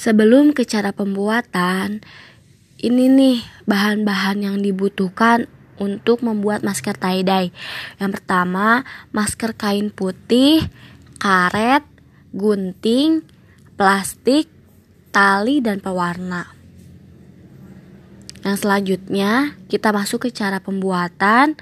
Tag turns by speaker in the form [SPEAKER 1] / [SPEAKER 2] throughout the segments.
[SPEAKER 1] Sebelum ke cara pembuatan, ini nih bahan-bahan yang dibutuhkan untuk membuat masker tie-dye. Yang pertama, masker kain putih, karet, gunting, plastik, tali, dan pewarna. Yang selanjutnya, kita masuk ke cara pembuatan.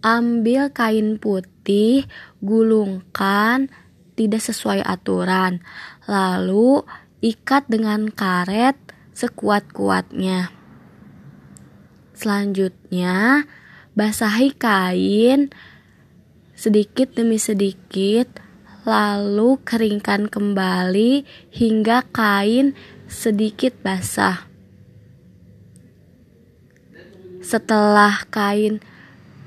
[SPEAKER 1] Ambil kain putih, gulungkan tidak sesuai aturan. Lalu, ikat dengan karet sekuat-kuatnya. Selanjutnya, basahi kain sedikit demi sedikit, lalu keringkan kembali hingga kain sedikit basah. Setelah kain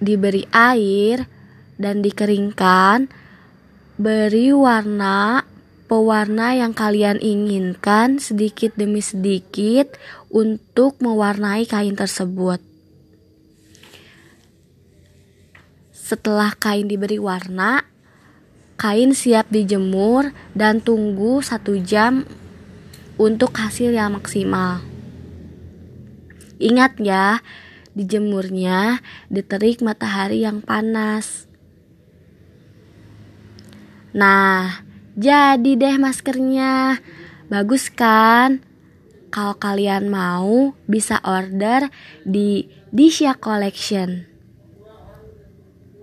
[SPEAKER 1] diberi air dan dikeringkan, beri warna pewarna yang kalian inginkan sedikit demi sedikit untuk mewarnai kain tersebut. Setelah kain diberi warna, kain siap dijemur dan tunggu satu jam untuk hasil yang maksimal. Ingat ya, dijemurnya di terik matahari yang panas. Nah, jadi deh maskernya. Bagus kan? Kalau kalian mau bisa order di Disha Collection.